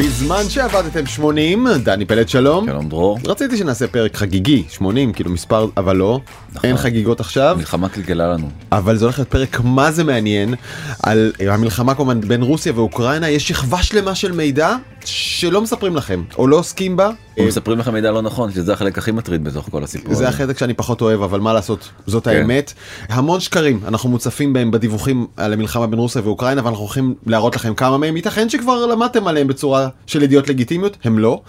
בזמן שעבדתם 80, דני פלד שלום. שלום דרור. רציתי שנעשה פרק חגיגי, 80, כאילו מספר, אבל לא, נכון. אין חגיגות עכשיו. מלחמה קלקלה לנו. אבל זה הולך להיות פרק מה זה מעניין על המלחמה כמובן בין רוסיה ואוקראינה, יש שכבה שלמה של מידע שלא מספרים לכם, או לא עוסקים בה. הם מספרים לך מידע לא נכון, שזה החלק הכי מטריד בתוך כל הסיפור. זה. החלק שאני פחות אוהב, אבל מה לעשות, זאת כן. האמת. המון שקרים, אנחנו מוצפים בהם בדיווחים על המלחמה בין רוסיה ואוקראינה, ואנחנו הולכים להראות לכם כמה מהם, ייתכן שכבר למדתם עליהם בצורה של ידיעות לגיטימיות, הם לא.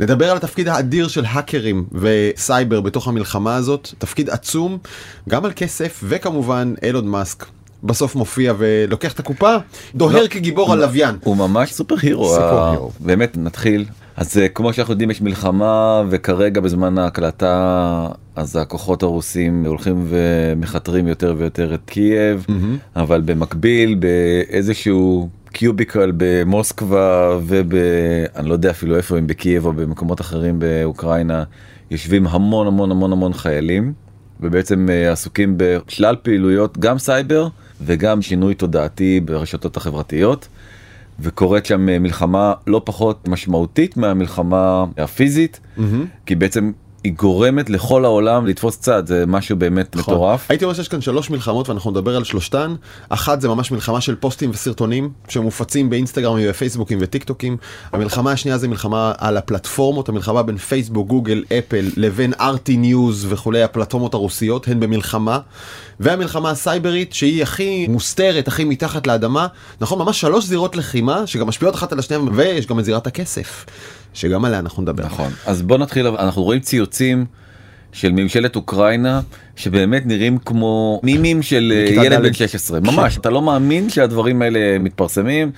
נדבר על התפקיד האדיר של האקרים וסייבר בתוך המלחמה הזאת, תפקיד עצום, גם על כסף, וכמובן אילון מאסק. בסוף מופיע ולוקח את הקופה, דוהר לא. כגיבור על לוויין. הוא ממש super hero. super ה- hero. באמת נתחיל. אז אה, כמו שאנחנו יודעים יש מלחמה וכרגע בזמן ההקלטה אז הכוחות הרוסים הולכים ומכתרים יותר ויותר את קייב אבל במקביל באיזשהו קיוביקל במוסקבה וב... אני לא יודע אפילו איפה הם בקייב או במקומות אחרים באוקראינה יושבים המון המון המון המון חיילים ובעצם אה, עסוקים בשלל פעילויות גם סייבר וגם שינוי תודעתי ברשתות החברתיות. וקורית שם אה, מלחמה לא פחות משמעותית מהמלחמה הפיזית, כי בעצם היא גורמת לכל העולם לתפוס צד, זה משהו באמת נכון. מטורף. הייתי אומר שיש כאן שלוש מלחמות ואנחנו נדבר על שלושתן. אחת זה ממש מלחמה של פוסטים וסרטונים שמופצים באינסטגרמים ופייסבוקים וטיק טוקים. המלחמה השנייה זה מלחמה על הפלטפורמות, המלחמה בין פייסבוק, גוגל, אפל לבין ארטי ניוז וכולי הפלטפורמות הרוסיות הן במלחמה. והמלחמה הסייברית שהיא הכי מוסתרת, הכי מתחת לאדמה. נכון, ממש שלוש זירות לחימה שגם משפיעות אחת על השנייה ויש גם את זירת הכסף. שגם עליה אנחנו נדבר. נכון, אז בוא נתחיל, אנחנו רואים ציוצים של ממשלת אוקראינה שבאמת נראים כמו מימים של אה, ילד. בן 16, ממש, אתה לא מאמין שהדברים האלה מתפרסמים.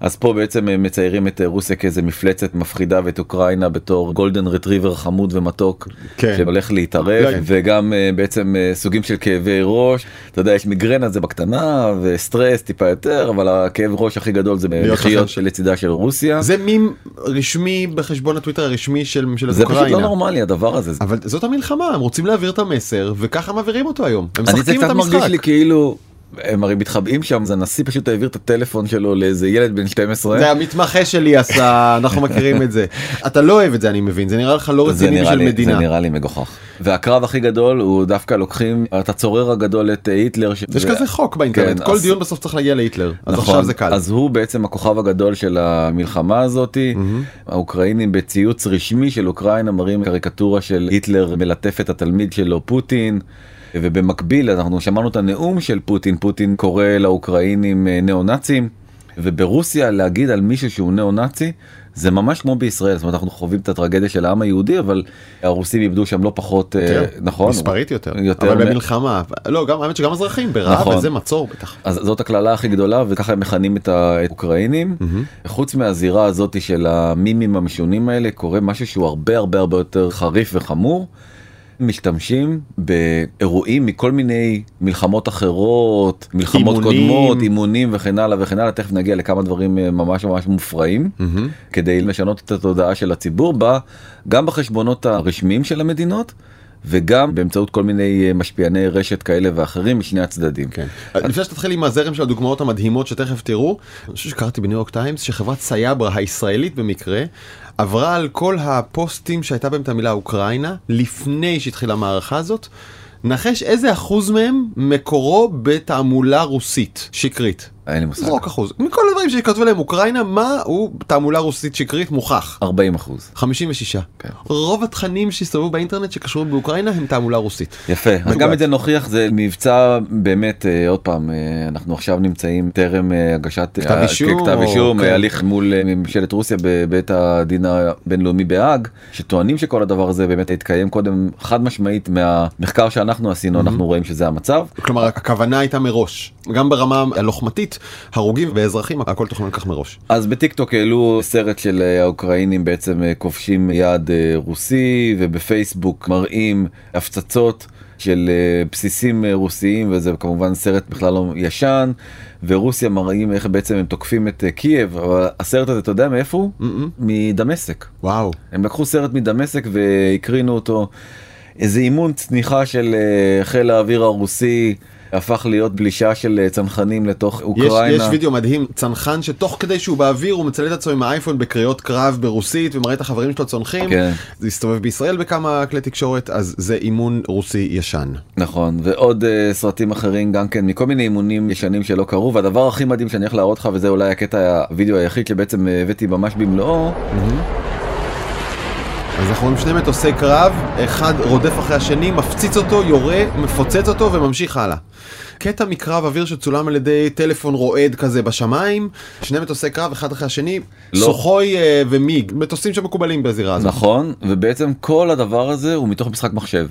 אז פה בעצם מציירים את אה, רוסיה כאיזה מפלצת מפחידה ואת אוקראינה בתור גולדן רטריבר חמוד ומתוק כן. שהולך להתערב לא, וגם אה, בעצם אה, סוגים של כאבי ראש אתה יודע יש מיגרנה זה בקטנה וסטרס טיפה יותר אבל הכאב ראש הכי גדול זה לחיות לצידה של רוסיה זה מים רשמי בחשבון הטוויטר הרשמי של ממשלת זה אוקראינה. פשוט לא נורמלי הדבר הזה אבל זאת המלחמה הם רוצים להעביר את המסר וככה מעבירים אותו היום הם זה משחקים את המשחק. לי כאילו הם הרי מתחבאים שם אז הנשיא פשוט העביר את הטלפון שלו לאיזה ילד בן 12 זה המתמחה שלי עשה אנחנו מכירים את זה אתה לא אוהב את זה אני מבין זה נראה לך לא זה רציני בשביל לי זה מדינה. נראה לי מגוחך והקרב הכי גדול הוא דווקא לוקחים את הצורר הגדול את אה, היטלר ש- יש כזה חוק באינטרנט כן, כל אז- דיון בסוף צריך להגיע להיטלר אז נכון, עכשיו זה קל. אז הוא בעצם הכוכב הגדול של המלחמה הזאתי האוקראינים בציוץ רשמי של אוקראינה מראים קריקטורה של היטלר מלטף את התלמיד שלו פוטין. ובמקביל אנחנו שמענו את הנאום של פוטין פוטין קורא לאוקראינים אה, ניאו נאצים וברוסיה להגיד על מישהו שהוא ניאו נאצי זה ממש כמו בישראל זאת אומרת אנחנו חווים את הטרגדיה של העם היהודי אבל הרוסים איבדו שם לא פחות אה, יותר, נכון מספרית יותר, יותר אבל מ- במלחמה לא גם האמת שגם אזרחים ברעב נכון. וזה מצור בטח. אז זאת הקללה הכי גדולה וככה הם מכנים את האוקראינים. חוץ מהזירה הזאת של המימים המשונים האלה קורה משהו שהוא הרבה הרבה הרבה יותר חריף וחמור. משתמשים באירועים מכל מיני מלחמות אחרות, מלחמות אימונים. קודמות, אימונים וכן הלאה וכן הלאה, תכף נגיע לכמה דברים אה, ממש ממש מופרעים, כדי לשנות את התודעה של הציבור בה, גם בחשבונות הרשמיים של המדינות וגם באמצעות כל מיני אה, משפיעני רשת כאלה ואחרים משני הצדדים. כן. לפני שתתחיל עם הזרם של הדוגמאות המדהימות שתכף תראו, אני חושב שקראתי בניו יורק טיימס שחברת סייברה הישראלית במקרה עברה על כל הפוסטים שהייתה בהם את המילה אוקראינה לפני שהתחילה המערכה הזאת. נחש איזה אחוז מהם מקורו בתעמולה רוסית שקרית. אין לי מושג. זרוק אחוז. מכל הדברים שכתבו להם אוקראינה, מה הוא תעמולה רוסית שקרית מוכח? 40 אחוז. 56. כן. רוב התכנים שהסתובבו באינטרנט שקשורים באוקראינה הם תעמולה רוסית. יפה, אז. גם את זה נוכיח, זה מבצע באמת, אה, עוד פעם, אה, אנחנו עכשיו נמצאים טרם אה, הגשת כתב אישום כתב אישום, כן. הליך מול ממשלת רוסיה בבית הדין הבינלאומי בהאג, שטוענים שכל הדבר הזה באמת התקיים קודם חד משמעית מהמחקר שאנחנו עשינו, אנחנו רואים שזה המצב. כלומר הכוונה הייתה מראש גם ברמה הלוחמתית הרוגים ואזרחים הכל תוכנן כך מראש. אז בטיק טוק העלו סרט של אה, האוקראינים בעצם אה, כובשים יעד אה, רוסי ובפייסבוק מראים הפצצות של בסיסים רוסיים וזה כמובן סרט בכלל לא ישן ורוסיה מראים איך בעצם הם תוקפים את קייב אבל הסרט הזה אתה יודע מאיפה הוא? מדמשק. וואו. הם לקחו סרט מדמשק והקרינו אותו איזה אימון צניחה של חיל האוויר הרוסי הפך להיות בלישה של אה, צנחנים לתוך יש, אוקראינה. יש וידאו מדהים, צנחן שתוך כדי שהוא באוויר הוא מצלם את עצמו עם האייפון בקריאות קרב ברוסית ומראה את החברים שלו צונחים. כן. זה הסתובב בישראל בכמה כלי תקשורת, אז זה אימון רוסי ישן. נכון ועוד uh, סרטים אחרים גם כן מכל מיני אימונים ישנים שלא קרו והדבר הכי מדהים שאני הולך להראות לך וזה אולי הקטע הוידאו היחיד שבעצם אה, הבאתי ממש במלואו אז אנחנו רואים שני מטוסי קרב, אחד רודף אחרי השני, מפציץ אותו, יורה, מפוצץ אותו וממשיך הלאה. קטע מקרב אוויר שצולם על ידי טלפון רועד כזה בשמיים, שני מטוסי קרב אחד אחרי השני, לא. סוחוי אה, ומיג, מטוסים שמקובלים בזירה הזאת. נכון ובעצם כל הדבר הזה הוא מתוך משחק מחשב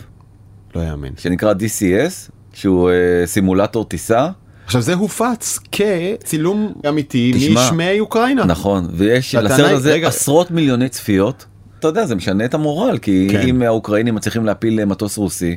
לא יאמן. שנקרא DCS שהוא uh, סימולטור טיסה עכשיו זה הופץ כצילום אמיתי תשמע, משמי אוקראינה. נכון ויש לסרט הזה רגע. עשרות מיליוני צפיות. אתה יודע זה משנה את המורל כי כן. אם האוקראינים מצליחים להפיל מטוס רוסי.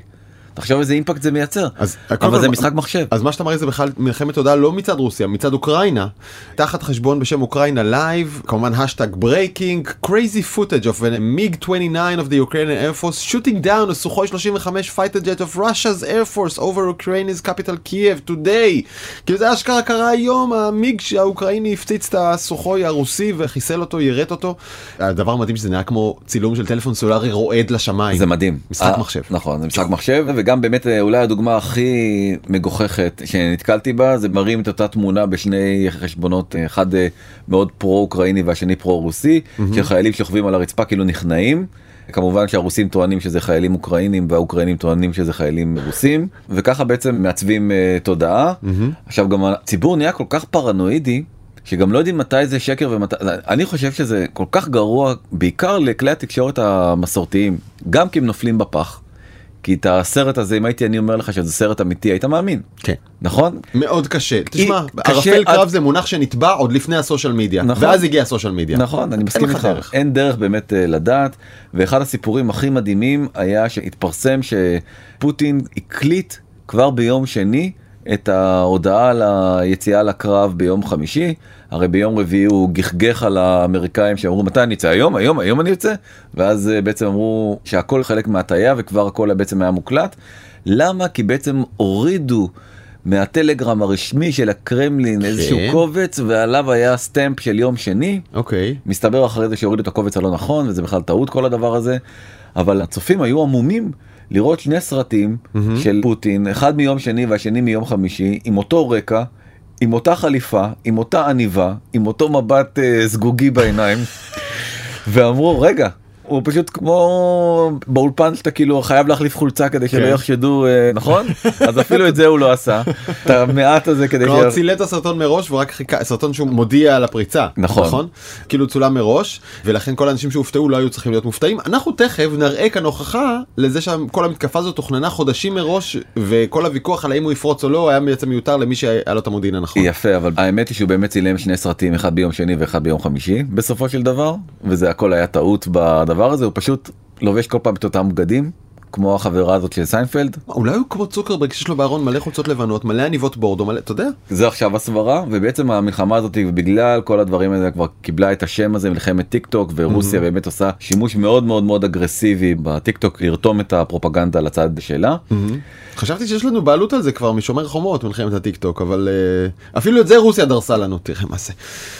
תחשוב איזה אימפקט זה מייצר אז אבל זה משחק מחשב. אז מה שאתה מראה זה בכלל מלחמת תודעה לא מצד רוסיה, מצד אוקראינה. תחת חשבון בשם אוקראינה live, כמובן הטאג breaking, crazy footage of a MiG 29 of the Ukrainian Air Force shooting down a Sukhoi 35 fighter jet of Russia's Air Force over Ukraine's capital Kiev today. כאילו זה אשכרה קרה היום, המיג שהאוקראיני הפציץ את הסוחוי הרוסי וחיסל אותו, יירט אותו. הדבר המדהים שזה נראה כמו צילום של טלפון סולארי רועד לשמיים. זה מדהים. משחק אה, מחשב. נכון, זה משחק מחשב, וגם באמת אה, אולי הדוגמה הכי מגוחכת שנתקלתי בה, זה מראים את אותה תמונה בשני חשבונות, אה, אחד אה, מאוד פרו-אוקראיני והשני פרו-רוסי, של חיילים שוכבים על הרצפה כאילו נכנעים. כמובן שהרוסים טוענים שזה חיילים אוקראינים והאוקראינים טוענים שזה חיילים רוסים וככה בעצם מעצבים uh, תודעה. עכשיו גם הציבור נהיה כל כך פרנואידי שגם לא יודעים מתי זה שקר ומתי אני חושב שזה כל כך גרוע בעיקר לכלי התקשורת המסורתיים גם כי הם נופלים בפח. כי את הסרט הזה אם הייתי אני אומר לך שזה סרט אמיתי היית מאמין כן. נכון מאוד קשה. תשמע, ערפל עד- קרב זה מונח שנטבע עוד לפני הסושיאל מדיה. נכון. ואז הגיע הסושיאל מדיה. נכון אני מסכים לך איתך דרך. אין דרך באמת אה, לדעת ואחד הסיפורים הכי מדהימים היה שהתפרסם שפוטין הקליט כבר ביום שני את ההודעה על היציאה לקרב ביום חמישי. הרי ביום רביעי הוא גחגח על האמריקאים שאמרו מתי אני אצא? היום? היום? היום אני יוצא ואז אה, בעצם אמרו שהכל חלק מהטעיה וכבר הכל בעצם היה מוקלט. למה? כי בעצם הורידו. מהטלגרם הרשמי של הקרמלין איזשהו קובץ ועליו היה סטמפ של יום שני. אוקיי. מסתבר אחרי זה שהורידו את הקובץ הלא נכון וזה בכלל טעות כל הדבר הזה. אבל הצופים היו עמומים לראות שני סרטים של פוטין אחד מיום שני והשני מיום חמישי עם אותו רקע. עם אותה חליפה, עם אותה עניבה, עם אותו מבט אה, זגוגי בעיניים, ואמרו רגע, הוא פשוט כמו באולפן שאתה כאילו חייב להחליף חולצה כדי שלא כן. יחשדו, אה, נכון? אז אפילו את זה הוא לא עשה, את המעט הזה כדי כלומר ש... צילם את הסרטון מראש ורק חיכה, סרטון שהוא מודיע על הפריצה. נכון. כאילו צולם מראש, ולכן כל האנשים שהופתעו לא היו צריכים להיות מופתעים. אנחנו תכף נראה כאן הוכחה לזה שכל המתקפה הזאת תוכננה חודשים מראש, וכל הוויכוח על האם הוא יפרוץ או לא היה בעצם מיותר למי שהיה לו את המודיעין הנכון. יפה אבל האמת היא שהוא באמת צילם שני סרטים אחד ביום שני ואחד ביום חמישי בסופו של דבר וזה הכל היה טעות בדבר הזה הוא פשוט לובש כל פעם את אותם בגדים כמו החברה הזאת של סיינפלד אולי הוא כמו צוקרברג שיש לו בארון מלא חולצות לבנות, מלא עניבות בורדו, מלא, אתה יודע? זה עכשיו הסברה ובעצם המלחמה הזאת בגלל כל הדברים האלה כבר קיבלה את השם הזה מלחמת טיק טוק ורוסיה באמת עושה שימוש מאוד מאוד מאוד אגרסיבי בטיק טוק לרתום את הפרופגנדה לצד שלה. חשבתי שיש לנו בעלות על זה כבר משומר חומות מלחמת הטיק טוק אבל אה, אפילו את זה רוסיה דרסה לנו תראה מה זה.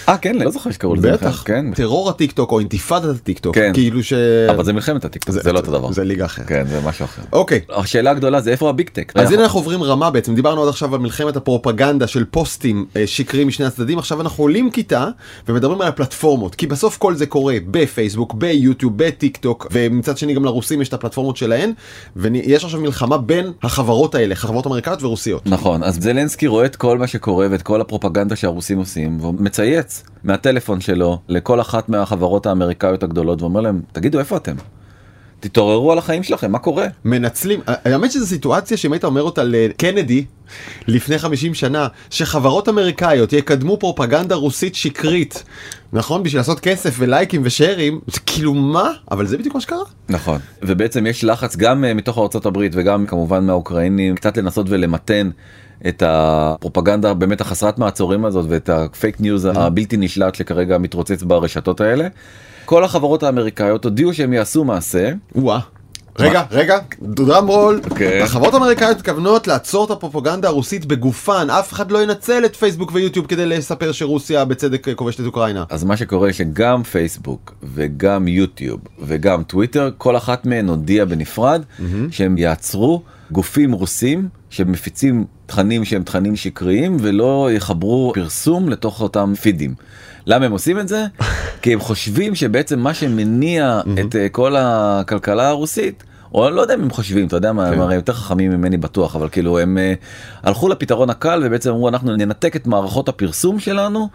אה כן לא זוכר שקראו לזה בטח כן טרור הטיק טוק או אינתיפאדת הטיק טוק כן. כאילו ש... אבל זה מלחמת הטיק טוק זה לא אותו דבר זה ליגה אחרת. כן זה משהו אחר. אוקיי. השאלה הגדולה זה איפה ה big tech. אז הנה אנחנו עוברים רמה בעצם דיברנו עד עכשיו על מלחמת הפרופגנדה של פוסטים אה, שקריים משני הצדדים עכשיו אנחנו עולים כיתה ומדברים על הפלטפורמות כי בסוף כל זה קורה בפייסבוק ביוטיוב בטיק טוק ומצד שני גם לרוסים יש את הפלטפורמות שלהם ויש עכשיו מלחמה בין החברות האלה חברות אמריקאיות ורוסיות. נכון אז זלנסקי רואה את כל מה שקורה ואת כל הפרופגנדה שהרוסים עושים והוא מצייץ מהטלפון שלו לכל אחת מהחברות האמריקאיות הגדולות ואומר להם תגידו איפה אתם. תתעוררו על החיים שלכם מה קורה. מנצלים, האמת שזו סיטואציה שאם היית אומר אותה לקנדי לפני 50 שנה, שחברות אמריקאיות יקדמו פרופגנדה רוסית שקרית, נכון? בשביל לעשות כסף ולייקים ו share ים, זה כאילו מה? אבל זה בדיוק מה שקרה. נכון ובעצם יש לחץ גם אה, מתוך הברית וגם כמובן מהאוקראינים קצת לנסות ולמתן את הפרופגנדה באמת החסרת מעצורים הזאת ואת הפייק ניוז הבלתי נשלט שכרגע מתרוצץ ברשתות האלה. כל החברות האמריקאיות הודיעו שהם יעשו מעשה וואה. רגע, רגע, דרם רול, אוקיי. החברות האמריקאיות מתכוונות לעצור את הפרופגנדה הרוסית בגופן, אף אחד לא ינצל את פייסבוק ויוטיוב כדי לספר שרוסיה בצדק כובשת את אוקראינה. אז מה שקורה שגם פייסבוק וגם יוטיוב וגם טוויטר כל אחת מהן הודיעה בנפרד שהם יעצרו גופים רוסים שמפיצים תכנים שהם תכנים שקריים ולא יחברו פרסום לתוך אותם פידים. למה הם עושים את זה? כי הם חושבים שבעצם מה שמניע את אה, כל הכלכלה הרוסית. או לא יודע אם הם חושבים אתה יודע מה כן. הם הרי יותר חכמים ממני בטוח אבל כאילו הם אה, הלכו לפתרון הקל ובעצם אמרו אנחנו ננתק את מערכות הפרסום שלנו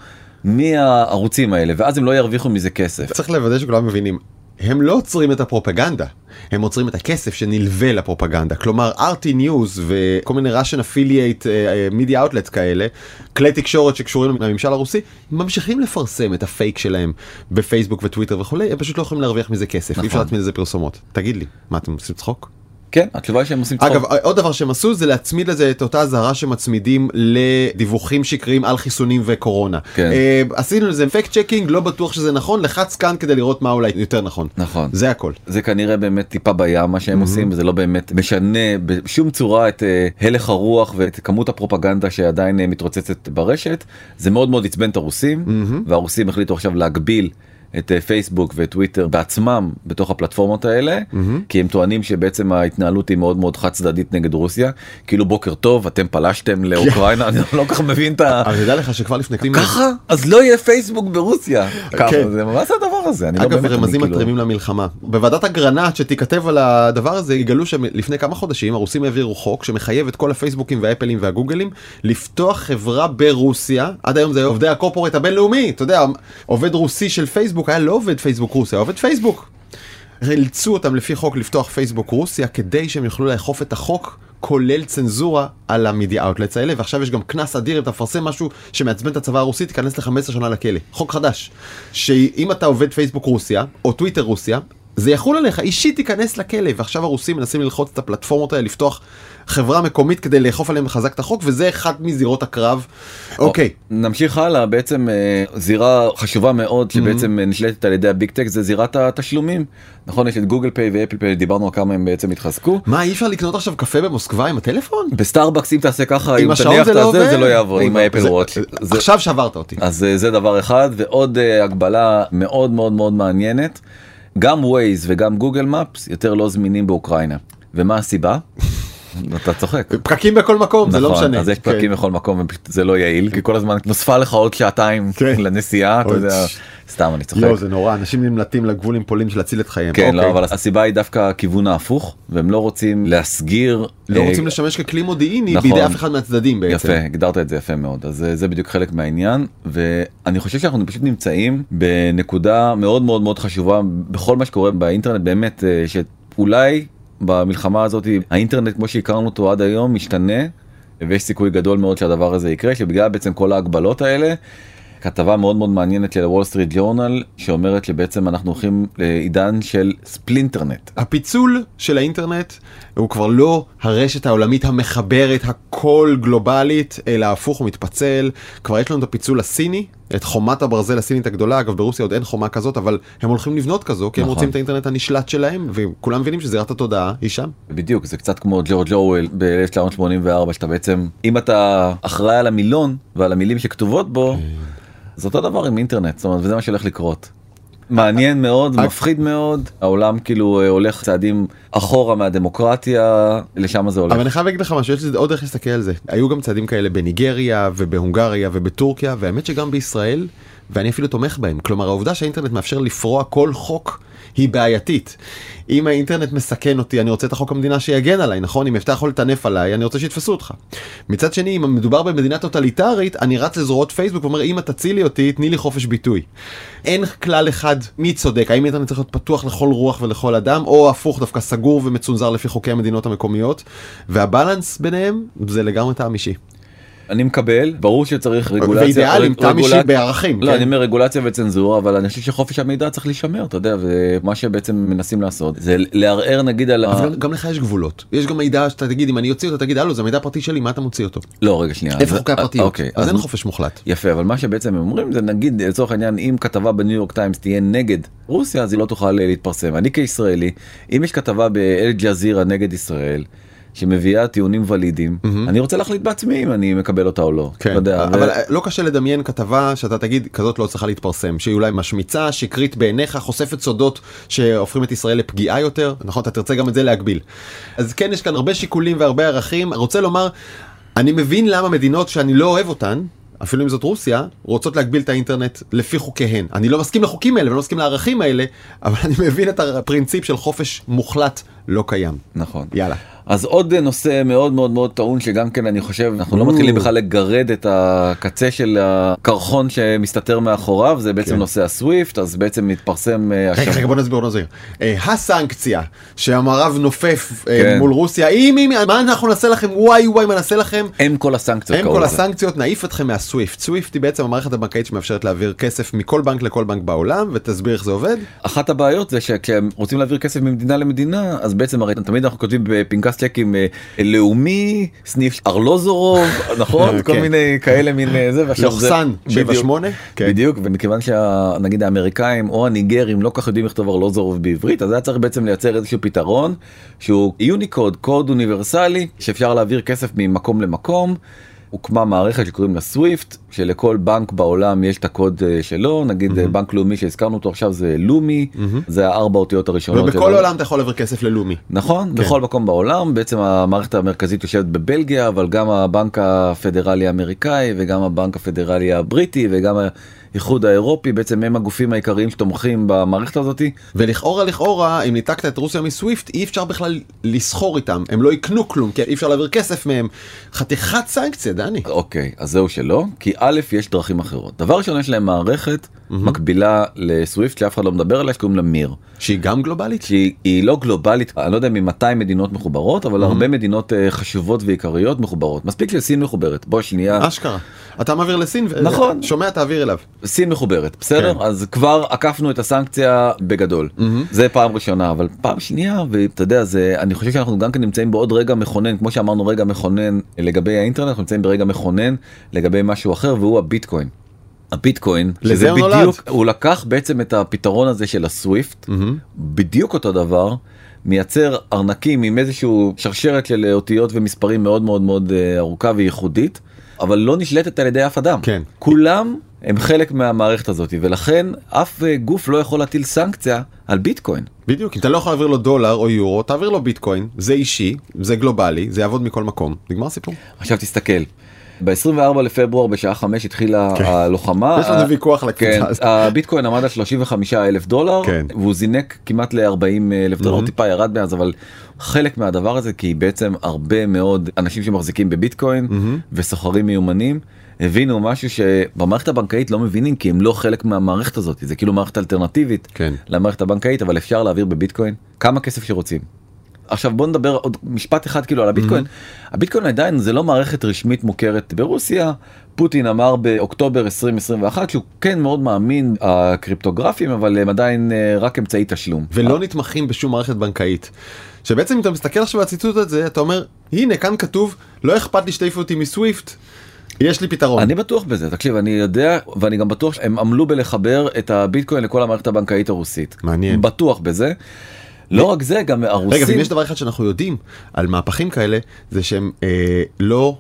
מהערוצים האלה ואז הם לא ירוויחו מזה כסף. צריך לוודא שכולם מבינים. הם לא עוצרים את הפרופגנדה, הם עוצרים את הכסף שנלווה לפרופגנדה. כלומר, RT News וכל מיני Russian Affiliate uh, Media Outlets כאלה, כלי תקשורת שקשורים לממשל הרוסי, ממשיכים לפרסם את הפייק שלהם בפייסבוק וטוויטר וכולי, הם פשוט לא יכולים להרוויח מזה כסף, נכון. אי אפשר להצמיד לזה פרסומות. תגיד לי, מה אתם עושים צחוק? כן התשובה היא שהם עושים צחוק. אגב, עוד דבר שהם עשו זה להצמיד לזה את אותה אזהרה שמצמידים לדיווחים שקריים על חיסונים וקורונה. כן. אה, עשינו לזה fact checking, לא בטוח שזה נכון, לחץ כאן כדי לראות מה אולי יותר נכון. נכון. זה הכל. זה כנראה באמת טיפה בים מה שהם עושים וזה לא באמת משנה בשום צורה את אה, הלך הרוח ואת כמות הפרופגנדה שעדיין אה, מתרוצצת ברשת זה מאוד מאוד עצבן את הרוסים והרוסים החליטו עכשיו להגביל. את אה, פייסבוק וטוויטר בעצמם בתוך הפלטפורמות האלה כי הם טוענים שבעצם ההתנהלות היא מאוד מאוד חד צדדית נגד רוסיה. כאילו בוקר טוב אתם פלשתם לאוקראינה אני לא כל כך מבין את ה... אבל תדע לך שכבר לפני כמה... ככה אז לא יהיה פייסבוק ברוסיה. כן. זה מה זה הדבר הזה? אני לא אגב רמזים אני כאילו- מתרימים למלחמה. בוועדת אגרנט שתיכתב על הדבר הזה יגלו שלפני כמה חודשים הרוסים העבירו חוק שמחייב את כל הפייסבוקים והאפלים והגוגלים לפתוח חברה ברוסיה. עד היום זה עובדי הקורפורט הבינלאומי. אתה יודע עובד רוסי של פייסבוק היה לא עובד פייסבוק רוסיה עובד פייסבוק. אילצו אותם לפי חוק לפתוח פייסבוק רוסיה כדי שהם יוכלו לאכוף את החוק כולל צנזורה על המדיה אאוטלטס האלה ועכשיו יש גם קנס אדיר אם אתה מפרסם משהו שמעצבן את הצבא הרוסי תיכנס ל-15 שנה לכלא חוק חדש שאם אתה עובד פייסבוק רוסיה או טוויטר רוסיה זה יחול עליך אישית תיכנס לכלא ועכשיו הרוסים מנסים ללחוץ את הפלטפורמות האלה לפתוח חברה מקומית כדי לאכוף עליהם חזק את החוק וזה אחד מזירות הקרב. אוקיי נמשיך הלאה בעצם אה, זירה חשובה מאוד שבעצם אה, נשלטת על ידי ה big tech זה זירת התשלומים נכון יש את גוגל פיי ואפל פיי דיברנו על כמה הם בעצם התחזקו. מה אי אפשר לקנות עכשיו קפה במוסקבה עם הטלפון? בסטארבקס אם תעשה ככה אם תניח זה את לא הזה עובד? זה לא יעבוד עם זה- ה Apple Watch. זה- עכשיו שברת אותי. אז אה, זה דבר אחד ועוד אה, הגבלה מאוד מאוד מאוד מעניינת גם ווייז וגם גוגל מפס יותר לא זמינים באוקראינה ומה הסיבה? אתה צוחק. פקקים בכל מקום זה לא נכון, משנה. אז יש כן. פקקים בכל מקום זה לא יעיל כי כל הזמן נוספה לך עוד שעתיים כן. לנסיעה אתה יודע סתם אני צוחק. לא זה נורא אנשים נמלטים לגבול עם פולין של להציל את חייהם. כן, לא, אוקיי. אבל הסיבה היא דווקא הכיוון ההפוך והם לא רוצים להסגיר לא אה, רוצים לשמש ככלי מודיעיני נכון. בידי אף אחד מהצדדים בעצם. יפה הגדרת את זה יפה מאוד אז אה, זה בדיוק חלק מהעניין ואני חושב שאנחנו פשוט נמצאים בנקודה מאוד מאוד מאוד חשובה בכל מה שקורה באינטרנט באמת אה, שאולי במלחמה הזאת האינטרנט כמו שהכרנו אותו עד היום משתנה ויש סיכוי גדול מאוד שהדבר הזה יקרה שבגלל בעצם כל ההגבלות האלה. כתבה מאוד מאוד מעניינת של וול סטריט ג'ורנל שאומרת שבעצם אנחנו הולכים לעידן של splinternet. הפיצול של האינטרנט הוא כבר לא הרשת העולמית המחברת הכל גלובלית אלא הפוך הוא מתפצל כבר יש לנו את הפיצול הסיני את חומת הברזל הסינית הגדולה אגב ברוסיה עוד אין חומה כזאת אבל הם הולכים לבנות כזו כי הם נכון. רוצים את האינטרנט הנשלט שלהם וכולם מבינים שזירת התודעה היא שם. בדיוק זה קצת כמו ג'ורג' אורוול ב-1984 שאתה בעצם אם אתה אחראי על המילון ועל המילים שכתובות בו זה אותו דבר עם אינטרנט זאת אומרת וזה מה שהולך לקרות. מעניין מאוד אג- מפחיד מאוד העולם כאילו אה, הולך צעדים אחורה מהדמוקרטיה לשם זה הולך. אבל אני חייב להגיד לך משהו, יש לזה עוד איך להסתכל על זה. היו גם צעדים כאלה בניגריה ובהונגריה ובטורקיה, והאמת שגם בישראל, ואני אפילו תומך בהם. כלומר, העובדה שהאינטרנט מאפשר לפרוע כל חוק היא בעייתית. אם האינטרנט מסכן אותי, אני רוצה את החוק המדינה שיגן עליי, נכון? אם אתה יכול לטנף עליי, אני רוצה שיתפסו אותך. מצד שני, אם מדובר במדינה טוטליטרית, אני רץ לזרועות פייסבוק ואומר, אמא תצילי אותי, תני לי חופש ביטוי. אין כלל אחד מי צודק, האם האינטרנט צריך להיות פתוח לכל רוח ולכל אדם, או הפוך, דווקא סגור ומצונזר לפי חוקי המדינות המקומיות, והבלנס ביניהם זה לגמרי טעם אישי. אני מקבל ברור שצריך רגולציה ואידיאלים, רג- תם אישי רגולציה- בערכים. לא כן. אני אומר רגולציה וצנזורה אבל אני חושב שחופש המידע צריך להישמר אתה יודע ומה שבעצם מנסים לעשות זה לערער נגיד על ה... גם- גם לך יש גבולות. יש גם מידע שאתה תגיד, אם אני אוציא אותו, תגיד, הלו, זה מידע פרטי שלי, מה אתה מוציא אותו? לא רגע שנייה איפה אז- חוקי אה, הפרטיות? אוקיי אז אין חופש מוחלט. יפה אבל מה שבעצם אומרים זה נגיד לצורך העניין אם כתבה בניו יורק טיימס תהיה נגד רוסיה אז היא לא תוכל אה, להתפרסם אני כישראלי אם יש כתבה באל ג'זירה נגד ישראל. שמביאה טיעונים ולידיים אני רוצה להחליט בעצמי אם אני מקבל אותה או לא. כן, לא יודע, אבל ו- לא קשה לדמיין כתבה שאתה תגיד כזאת לא צריכה להתפרסם שהיא אולי משמיצה שקרית בעיניך חושפת סודות שהופכים את ישראל לפגיעה יותר נכון אתה תרצה גם את זה להגביל. אז כן יש כאן הרבה שיקולים והרבה ערכים רוצה לומר אני מבין למה מדינות שאני לא אוהב אותן. אפילו אם זאת רוסיה רוצות להגביל את האינטרנט לפי חוקיהן אני לא מסכים לחוקים האלה ולא מסכים לערכים האלה אבל אני מבין את הפרינציפ של חופש מוחלט לא קיים נכון. יאללה אז עוד נושא מאוד מאוד מאוד טעון שגם כן אני חושב אנחנו לא. מתחילים בכלל לגרד את הקצה של הקרחון שמסתתר מאחוריו זה בעצם כן. נושא הסוויפט אז בעצם מתפרסם אה, רגע, רגע, בוא נסביר, נסביר. אה, הסנקציה שהמערב נופף אה, כן. מול רוסיה, אם, אם, מה אנחנו נעשה לכם, וואי וואי, מה נעשה לכם? הם כל הסנקציות. הם כל. הסנקציות, נעיף אתכם מהסוויפט. סוויפט היא בעצם המערכת הבנקאית שמאפשרת להעביר כסף מכל בנק לכל בנק בעולם, ותסביר איך זה עובד. אחת הבעיות זה שכשהם רוצים להעביר כסף ממדינה למדינה אז בעצם הרי תמיד אנחנו כותבים בפנקס צ'קים אה, לאומי סניף ארלוזורוב נכון כל כן. מיני כאלה מין אה, זה לוחסן בדיוק. 78. כן. בדיוק ומכיוון שנגיד האמריקאים או הניגרים לא כל כך יודעים לכתוב ארלוזורוב בעברית אז היה צריך בעצם לייצר איזשהו פתרון שהוא יוניקוד קוד אוניברסלי שאפשר להעביר כסף ממקום למקום. הוקמה מערכת שקוראים לה סוויפט שלכל בנק בעולם יש את הקוד אה, שלו. נגיד אה, בנק לאומי שהזכרנו אותו עכשיו זה לומי. זה הארבע אותיות הראשונות ובכל שלו. העולם אתה יכול להעביר כסף ללאומי. נכון בכל מקום בעולם. בעצם המערכת המרכזית יושבת בבלגיה אבל גם הבנק הפדרלי האמריקאי וגם הבנק הפדרלי הבריטי וגם האיחוד האירופי בעצם הם הגופים העיקריים שתומכים במערכת הזאתי ולכאורה לכאורה אם ניתקת את רוסיה מסוויפט אי אפשר בכלל לסחור איתם. הם לא יקנו כלום כי אי אפשר להעביר כסף מהם. חתיכת סנקציה דני. אוקיי אז זהו שלא כי א' יש דרכים אחרות. דבר ראשון יש להם מערכת מקבילה לסוויפט שאף אחד לא מדבר עליה שקוראים לה מיר שהיא גם גלובלית? שהיא היא לא גלובלית אני לא יודע מ-200 מדינות מחוברות אבל הרבה מדינות אה, חשובות ועיקריות מחוברות מספיק שסין מחוברת בוא שנייה אשכרה. אתה מעביר לסין, נכון. שומע תעביר אליו. סין מחוברת בסדר כן. אז כבר עקפנו את הסנקציה בגדול זה פעם ראשונה אבל פעם שנייה ואתה יודע זה אני חושב שאנחנו גם כן נמצאים בעוד רגע מכונן כמו שאמרנו רגע מכונן לגבי האינטרנט אנחנו נמצאים ברגע מכונן לגבי משהו אחר והוא הביטקוין. הביטקוין לזה הוא נולד. הוא לקח בעצם את הפתרון הזה של הסוויפט בדיוק אותו דבר מייצר ארנקים עם איזשהו שרשרת של אותיות ומספרים מאוד מאוד מאוד אה, ארוכה וייחודית אבל לא נשלטת על ידי אף אדם כן. כולם הם חלק מהמערכת הזאת ולכן אף אה, גוף לא יכול להטיל סנקציה על ביטקוין. בדיוק, אם אתה לא יכול להעביר לו דולר או יורו, תעביר לו ביטקוין, זה אישי, זה גלובלי, זה יעבוד מכל מקום, נגמר הסיפור. עכשיו תסתכל. ב-24 לפברואר בשעה 5 התחילה כן. הלוחמה. יש לנו ויכוח על כן, הזאת. הביטקוין עמד על 35 אלף דולר כן. והוא זינק כמעט ל-40 אלף דולר מהמם. טיפה ירד מאז אבל חלק מהדבר הזה כי בעצם הרבה מאוד אנשים שמחזיקים בביטקוין וסוחרים מיומנים הבינו משהו שבמערכת הבנקאית לא מבינים כי הם לא חלק מהמערכת הזאת זה כאילו מערכת אלטרנטיבית כן. למערכת הבנקאית אבל אפשר להעביר בביטקוין כמה כסף שרוצים. עכשיו בוא נדבר עוד משפט אחד כאילו על הביטקוין. הביטקוין עדיין זה לא מערכת רשמית מוכרת ברוסיה. פוטין אמר באוקטובר 2021 שהוא כן מאוד מאמין הקריפטוגרפים אבל הם עדיין אה, רק אמצעי תשלום. ולא נתמכים בשום מערכת בנקאית. שבעצם אם אתה מסתכל עכשיו על הציטוט הזה, אתה אומר, הנה כאן כתוב, לא אכפת לי שתעיפו אותי מסוויפט, יש לי פתרון. אני בטוח בזה תקשיב אני יודע ואני גם בטוח שהם עמלו בלחבר את הביטקוין לכל המערכת הבנקאית הרוסית. מעניין. בטוח בזה. לא רק זה גם הרוסים. רגע, ואם יש דבר אחד שאנחנו יודעים על מהפכים כאלה, זה שהם אה, לא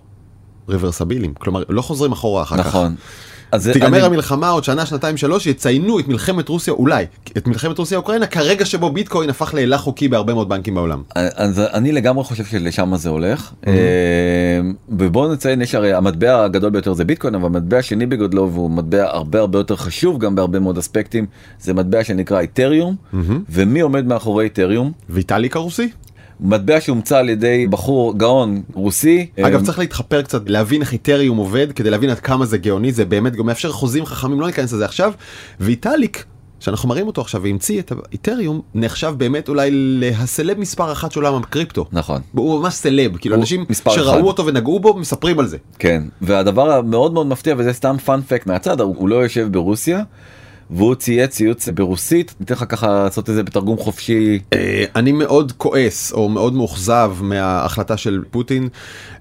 רוורסביליים, כלומר לא חוזרים אחורה אחר כך. נכון. אז תיגמר אני- המלחמה עוד שנה שנתיים שלוש יציינו את מלחמת רוסיה אולי את מלחמת רוסיה אוקראינה כרגע שבו ביטקוין הפך להילך חוקי בהרבה מאוד בנקים בעולם. אז אני לגמרי חושב שלשם זה הולך. אה, ובואו נציין יש הרי המטבע הגדול ביותר זה ביטקוין אבל המטבע השני בגודלו והוא מטבע הרבה הרבה יותר חשוב גם בהרבה מאוד אספקטים זה מטבע שנקרא איתריום. ומי עומד מאחורי איתריום? ויטאליק הרוסי? מטבע שהומצא על ידי בחור גאון רוסי אגב אה, צריך להתחפר קצת להבין איך איתריום עובד כדי להבין עד כמה זה גאוני זה באמת גם מאפשר חוזים חכמים לא ניכנס לזה עכשיו ויטאליק שאנחנו מראים אותו עכשיו והמציא את האיתריום נחשב באמת אולי להסלב מספר אחת של עולם הקריפטו. נכון. הוא ממש סלב כאילו אנשים שראו אחד. אותו ונגעו בו מספרים על זה. כן והדבר המאוד מאוד מפתיע וזה סתם פאנפקט מהצד הוא לא יושב ברוסיה. והוא צייץ ציוץ ברוסית ניתן לך ככה לעשות את זה בתרגום חופשי אה, אני מאוד כועס או מאוד מאוכזב מההחלטה של פוטין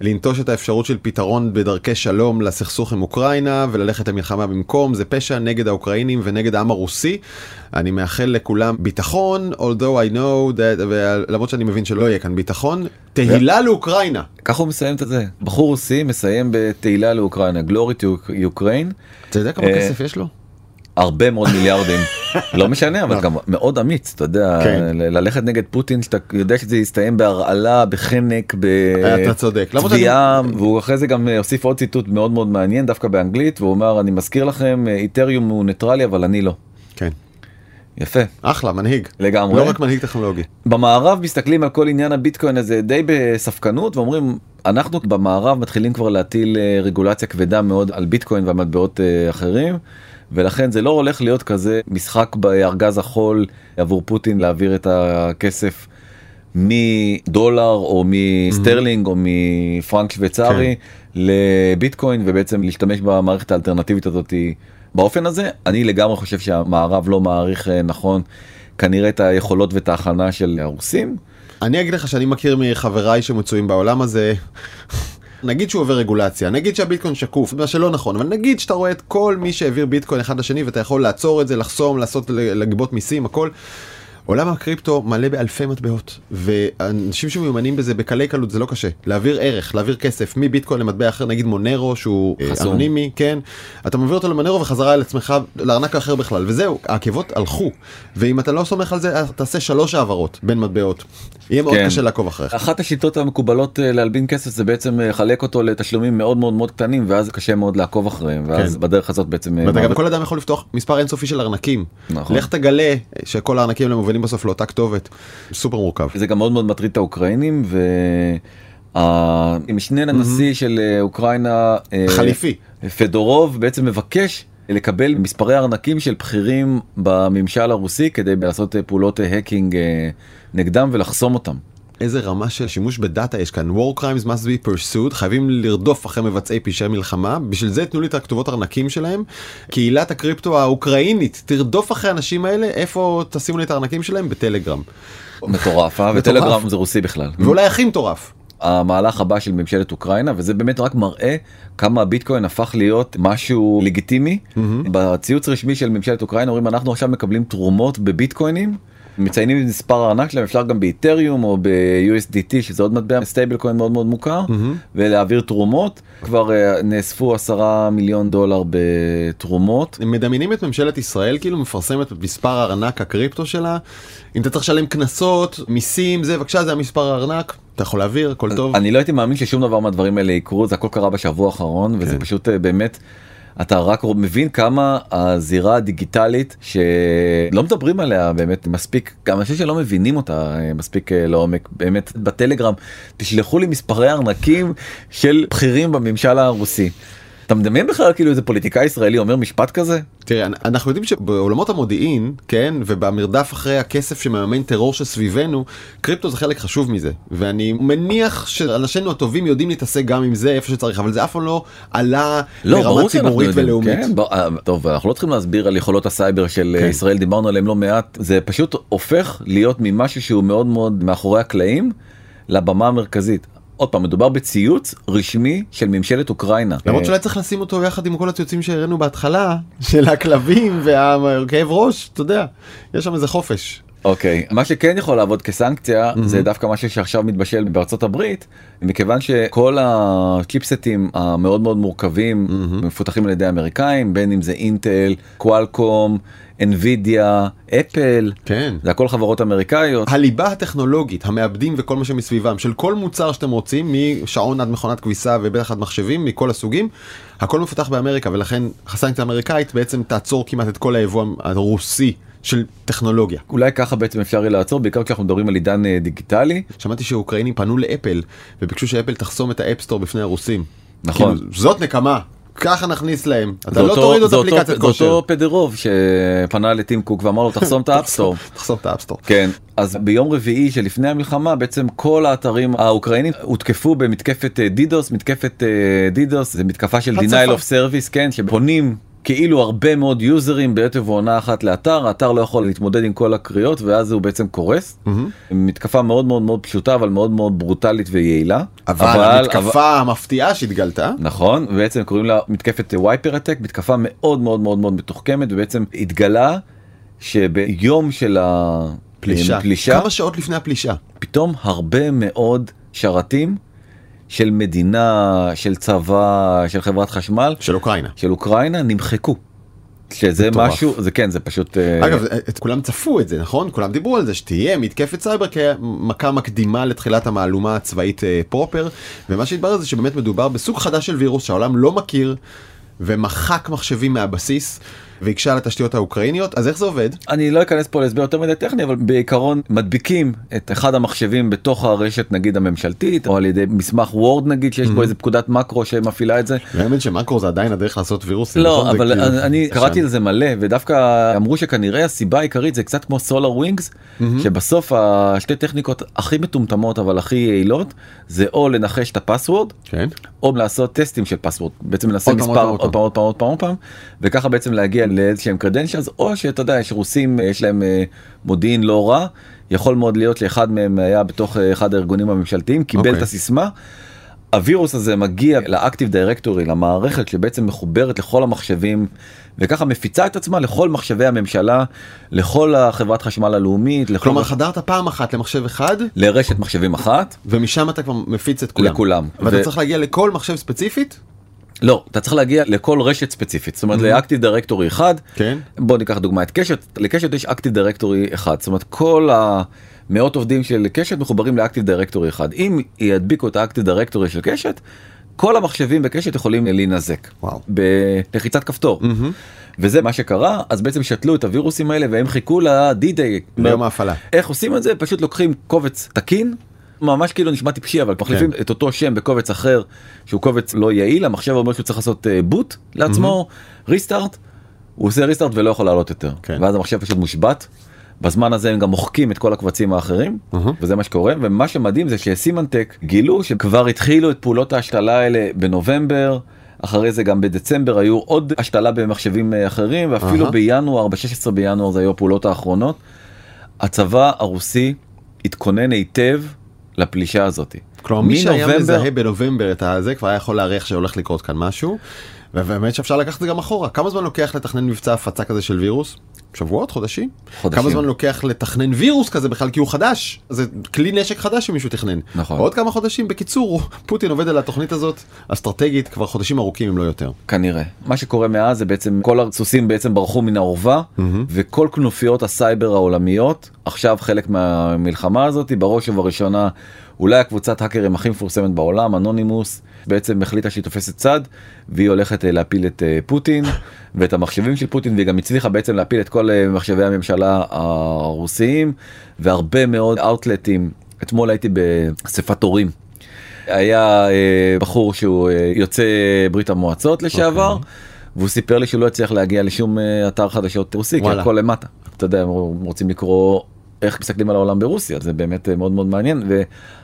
לנטוש את האפשרות של פתרון בדרכי שלום לסכסוך עם אוקראינה וללכת למלחמה במקום זה פשע נגד האוקראינים ונגד העם הרוסי. אני מאחל לכולם ביטחון although I know that ולמרות שאני מבין שלא יהיה כאן ביטחון תהילה לאוקראינה. ככה הוא מסיים את זה בחור רוסי מסיים בתהילה לאוקראינה glory to Ukraine אתה יודע כמה אה, כסף יש לו? הרבה מאוד מיליארדים לא משנה אבל גם מאוד אמיץ אתה יודע כן. ללכת נגד פוטין שאתה יודע שזה יסתיים בהרעלה בחנק בתביעה והוא אחרי זה גם אה, הוסיף עוד ציטוט מאוד מאוד מעניין דווקא באנגלית והוא אמר אני מזכיר לכם אה, איתריום הוא ניטרלי אבל אני לא. כן. יפה אחלה מנהיג. לגמרי. לא רק מנהיג טכנולוגי. במערב מסתכלים על כל עניין הביטקוין הזה די בספקנות ואומרים אנחנו במערב מתחילים כבר להטיל אה, רגולציה כבדה מאוד על ביטקוין ומטבעות אה, אחרים ולכן זה לא הולך להיות כזה משחק בארגז החול עבור פוטין להעביר את הכסף מדולר או מסטרלינג או מפרנק שוויצרי לביטקוין ובעצם להשתמש במערכת האלטרנטיבית הזאת באופן הזה אני לגמרי חושב שהמערב לא מעריך אה, נכון כנראה את היכולות ואת ההכנה של הרוסים. אני אגיד לך שאני מכיר מחבריי שמצויים בעולם הזה. נגיד שהוא עובר רגולציה, נגיד שהביטקוין שקוף, מה שלא נכון, אבל נגיד שאתה רואה את כל מי שהעביר ביטקוין אחד לשני ואתה יכול לעצור את זה, לחסום, לעשות, לגבות מיסים, הכל. עולם הקריפטו מלא באלפי מטבעות, ואנשים שמיומנים בזה בקלי קלות זה לא קשה. להעביר ערך, להעביר כסף מביטקוין למטבע אחר, נגיד מונרו שהוא אה, חסום. אנונימי, כן, אתה מעביר אותו למונרו וחזרה אל עצמך לארנק האחר בכלל, וזהו, העקבות הלכו, ואם אתה לא סומך על זה, תעשה שלוש העברות בין מטבעות. יהיה מאוד כן. קשה לעקוב אחריך. אחת השיטות המקובלות אה, להלבין כסף זה בעצם אה, לחלק אותו לתשלומים מאוד מאוד מאוד קטנים ואז קשה מאוד לעקוב אחריהם ואז כן. בדרך הזאת בעצם ואתה גם כל אדם יכול לפתוח מספר אינסופי של ארנקים. נכון. לך תגלה שכל הארנקים האלה מובילים בסוף לאותה כתובת. סופר מורכב. זה גם מאוד מאוד מטריד את האוקראינים והמשנה לנשיא של אה, אוקראינה אה, חליפי. פדורוב בעצם מבקש לקבל מספרי ארנקים של בכירים בממשל הרוסי כדי לעשות אה, פעולות hacking נגדם ולחסום אותם. איזה רמה של שימוש בדאטה יש כאן. war crimes must be pursued, חייבים לרדוף אחרי מבצעי פשעי מלחמה, בשביל זה תנו לי את הכתובות ארנקים שלהם. קהילת הקריפטו האוקראינית תרדוף אחרי האנשים האלה, איפה תשימו לי את הארנקים שלהם? בטלגרם. מטורף, אה? וטלגרם זה רוסי בכלל. ואולי הכי מטורף. המהלך הבא של ממשלת אוקראינה וזה באמת רק מראה כמה הביטקוין הפך להיות משהו לגיטימי. בציוץ רשמי של ממשלת אוקראינה אומרים אנחנו עכשיו מקבלים תרומות בביטקוינים. מציינים את מספר הארנק שלהם אפשר גם באיתריום או ב-USDT שזה עוד מטבע stable coin מאוד מאוד מוכר ולהעביר תרומות כבר אה, נאספו עשרה מיליון דולר בתרומות הם מדמיינים את ממשלת ישראל כאילו מפרסמת את מספר הארנק הקריפטו שלה. אם אתה צריך לשלם קנסות, מיסים, זה בבקשה זה המספר הארנק, אתה יכול להעביר, הכל טוב. אני לא הייתי מאמין ששום דבר מהדברים האלה יקרו זה הכל קרה בשבוע האחרון וזה כן. פשוט אה, באמת. אתה רק מבין כמה הזירה הדיגיטלית שלא מדברים עליה באמת מספיק גם אנשים שלא מבינים אותה אה, מספיק אה, לעומק באמת בטלגרם תשלחו לי מספרי ארנקים של בכירים בממשל הרוסי. אתה מדמיין בכלל כאילו איזה פוליטיקאי ישראלי אומר משפט כזה? תראה, אנ- אנחנו יודעים שבעולמות המודיעין, כן, ובמרדף אחרי הכסף שמממן טרור שסביבנו, קריפטו זה חלק חשוב מזה. ואני מניח שאנשינו הטובים יודעים להתעסק גם עם זה איפה שצריך, אבל זה אף פעם לא עלה לא, לרמה ציבורית יודעים, ולאומית. כן, ב- אה, טוב, אנחנו לא צריכים להסביר על יכולות הסייבר של כן. כן. ישראל, דיברנו עליהם לא מעט, זה פשוט הופך להיות ממשהו שהוא מאוד מאוד מאחורי הקלעים לבמה המרכזית. עוד פעם, מדובר בציוץ רשמי של ממשלת אוקראינה. למרות אה, שאולי צריך לשים אותו יחד עם כל הציוצים שהראינו בהתחלה, של הכלבים והכאב ראש, אתה יודע, יש שם איזה חופש. אוקיי, מה שכן יכול לעבוד כסנקציה זה דווקא משהו שעכשיו מתבשל בארצות הברית, מכיוון שכל הצ'יפסטים המאוד מאוד מורכבים מפותחים על ידי האמריקאים, בין אם זה אינטל, קוואלקום, אנווידיה, אפל, כן. זה הכל חברות אמריקאיות. הליבה הטכנולוגית, המעבדים וכל מה שמסביבם, של כל מוצר שאתם רוצים, משעון עד מכונת כביסה ובטח עד מחשבים, מכל הסוגים, הכל מפותח באמריקה, ולכן הסנקציה האמריקאית בעצם תעצור כמעט את כל היבוא הרוסי של טכנולוגיה. אולי ככה בעצם אפשר יהיה לעצור, בעיקר כשאנחנו מדברים על עידן אה, דיגיטלי. שמעתי שהאוקראינים פנו לאפל, וביקשו שאפל תחסום את ה App Store בפני הרוסים. נכון. כאילו, זאת נקמה. ככה נכניס להם. אתה זה לא תוריד את זה אפליקציית זה כושר. אותו פדרוב שפנה לטים קוק ואמר לו תחסום את ה App Store. תחסום את ה App Store. כן אז ביום רביעי שלפני המלחמה בעצם כל האתרים האוקראינים הותקפו במתקפת אה, DDoS מתקפת אה, DDoS זה מתקפה של denial of service כן שפונים כאילו הרבה מאוד יוזרים בעת ובעונה אחת לאתר האתר לא יכול להתמודד עם כל הקריאות ואז הוא בעצם קורס מתקפה מאוד מאוד מאוד פשוטה אבל מאוד מאוד ברוטלית ויעילה אבל המתקפה המפתיעה שהתגלתה, נכון ובעצם קוראים לה מתקפת וייפר אטק מתקפה מאוד מאוד מאוד מאוד מתוחכמת ובעצם התגלה שביום של פלישה. הפלישה כמה שעות לפני הפלישה. פתאום הרבה מאוד שרתים של מדינה של צבא של חברת חשמל של אוקראינה. של אוקראינה נמחקו. שזה מטורף. משהו זה כן זה פשוט אה, אגב, את כולם צפו את זה, נכון? כולם דיברו על זה שתהיה מתקפת סייבר כמכה מקדימה לתחילת המהלומה הצבאית אה, proper, ומה שהתברר זה שבאמת מדובר בסוג חדש של וירוס שהעולם לא מכיר, ומחק מחשבים מהבסיס, והקשה על התשתיות האוקראיניות, אז איך זה עובד? אני לא אכנס פה להסבר יותר מדי טכני אבל בעיקרון מדביקים את אחד המחשבים בתוך הרשת נגיד הממשלתית או על ידי מסמך וורד נגיד שיש בו איזה פקודת מקרו שמפעילה את זה האמת שמאקרו זה עדיין הדרך לעשות וירוסים. לא נכון? אבל כאילו- אני-. קראתי על זה מלא ודווקא אמרו שכנראה הסיבה העיקרית זה קצת כמו SolarWinds שבסוף השתי טכניקות הכי מטומטמות אבל הכי יעילות זה או לנחש את הפסוורד כן. או לעשות טסטים של פסוורד בעצם פעם, מספר עוד פעם עוד פעם עוד פעם וככה בעצם להגיע לאיזשהם קרדנשלס או שאתה יודע יש רוסים יש להם אה, מודיעין לא רע יכול מאוד להיות שאחד מהם היה בתוך אה, אחד הארגונים הממשלתיים קיבל אוקיי. את הסיסמה. הווירוס הזה מגיע לאקטיב דירקטורי למערכת שבעצם מחוברת לכל המחשבים וככה מפיצה את עצמה לכל מחשבי הממשלה לכל החברת חשמל הלאומית לכל כלומר חדרת פעם אחת למחשב אחד, לרשת מחשבים אחת ומשם אתה כבר מפיץ את כולם. לכולם. ואתה ו- צריך להגיע לכל מחשב ספציפית? לא אתה צריך להגיע לכל רשת ספציפית זאת אומרת לאקטיב דירקטורי אחד כן. בוא ניקח דוגמא את קשת לקשת יש אקטיב דירקטורי אחד זאת אומרת כל המאות עובדים של קשת מחוברים לאקטיב דירקטורי אחד אם ידביקו את האקטיב דירקטורי של קשת כל המחשבים בקשת יכולים להינזק וואו. בלחיצת כפתור וזה מה שקרה אז בעצם שתלו את הווירוסים האלה והם חיכו ל-D-Day. ביום ההפעלה. איך עושים את זה פשוט לוקחים קובץ תקין. ממש כאילו נשמע טיפשי אבל מחליפים את אותו שם בקובץ אחר שהוא קובץ לא יעיל המחשב אומר שהוא צריך לעשות בוט לעצמו ריסטארט הוא עושה ריסטארט ולא יכול לעלות יותר כן. ואז המחשב פשוט מושבת. בזמן הזה הם גם מוחקים את כל הקבצים האחרים וזה מה שקורה ומה שמדהים זה שסימנטק גילו שכבר התחילו את פעולות ההשתלה האלה בנובמבר. אחרי זה גם בדצמבר היו עוד השתלה במחשבים אה, אחרים ואפילו אהה. בינואר ב-16 בינואר זה היו הפעולות האחרונות. הצבא הרוסי התכונן היטב לפלישה הזאת. כלומר מי שהיה מנובמבר- מזהה בנובמבר את הזה כבר היה יכול להריח שהולך לקרות כאן משהו. ובאמת שאפשר לקחת את זה גם אחורה. כמה זמן לוקח לתכנן מבצע הפצה כזה של וירוס? שבועות? חודשים? חודשים. כמה זמן לוקח לתכנן וירוס כזה בכלל כי הוא חדש? זה כלי נשק חדש שמישהו תכנן. נכון. עוד כמה חודשים. בקיצור, פוטין עובד על התוכנית הזאת אסטרטגית כבר חודשים ארוכים אם לא יותר. כנראה מה שקורה מאז זה בעצם כל הסוסים בעצם ברחו מן האורווה וכל כנופיות הסייבר העולמיות עכשיו חלק מהמלחמה הזאת בראש ובראשונה אולי הקבוצת האקרים הכי מפורסמת בעולם אנונימוס בעצם החליטה שהיא תופסת צד והיא הולכת אה, להפיל את אה, פוטין ואת המחשבים של פוטין והיא גם הצליחה בעצם להפיל את כל אה, מחשבי הממשלה הרוסיים והרבה מאוד אאוטלטים אתמול הייתי באספת הורים היה אה, בחור שהוא אה, יוצא ברית המועצות לשעבר והוא סיפר לי שהוא לא הצליח להגיע לשום אה, אתר חדשות רוסי כי. הכל למטה. אתה יודע הם רוצים לקרוא איך מסתכלים על העולם ברוסיה זה באמת מאוד מאוד מעניין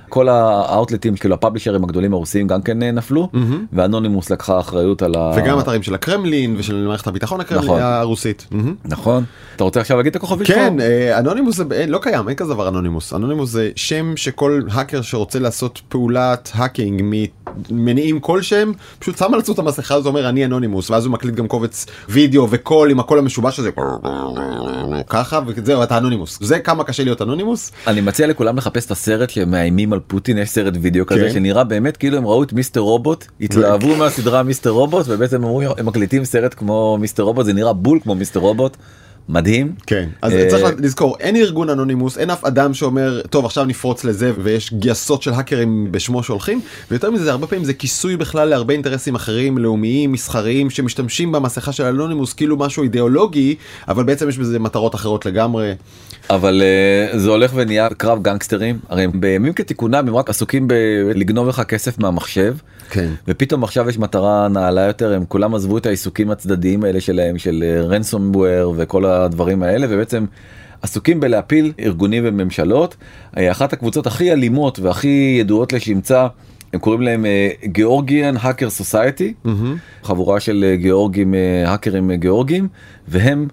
וכל האאוטלטים כאילו הפאבלישרים הגדולים הרוסיים גם כן אה, נפלו ואנונימוס לקחה אחריות על ה... וגם אתרים של הקרמלין ושל מערכת הביטחון נכון. הקרמלין הרוסית. מהמם. נכון אתה רוצה עכשיו להגיד את הכוכבית כן, שלך? אה, אנונימוס זה אין, לא קיים, אין כזה דבר אנונימוס. אנונימוס זה שם שכל האקר שרוצה לעשות פעולת hacking ממניעים כלשהם, פשוט שם על עצמו את המסכה הזו אומר אני אנונימוס, ואז הוא מקליט גם קובץ וידאו וקול עם הקול המשובש הזה, ככה וזהו אתה אנונימוס. זה כמה קשה להיות אנונימוס. אני מציע לכולם לחפש את הסרט שמאיימים על פוטין יש סרט וידאו כזה כן. שנראה באמת כאילו הם ראו את מיסטר רובוט התלהבו מהסדרה מיסטר רובוט ובעצם אמרו הם מקליטים סרט כמו מיסטר רובוט זה נראה בול כמו מיסטר רובוט. מדהים. כן, אז אה, צריך לזכור, אין ארגון אנונימוס, אין אף אדם שאומר, טוב עכשיו נפרוץ לזה ויש גייסות של האקרים בשמו שהולכים, ויותר מזה, הרבה פעמים זה כיסוי בכלל להרבה אינטרסים אחרים, לאומיים, מסחריים, שמשתמשים במסכה של אנונימוס כאילו משהו אידיאולוגי, אבל בעצם יש בזה מטרות אחרות לגמרי. אבל uh, זה הולך ונהיה קרב גנגסטרים הרי בימים כתיקונם הם רק עסוקים בלגנוב לך כסף מהמחשב כן. ופתאום עכשיו יש מטרה נעלה יותר הם כולם עזבו את העיסוקים הצדדיים האלה שלהם של רנסומוור וכל הדברים האלה ובעצם עסוקים בלהפיל ארגונים וממשלות אה, אחת הקבוצות הכי אלימות והכי ידועות לשמצה. הם קוראים להם גיאורגיאן האקר סוסייטי חבורה של אה, גיאורגים אה, האקרים גיאורגים והם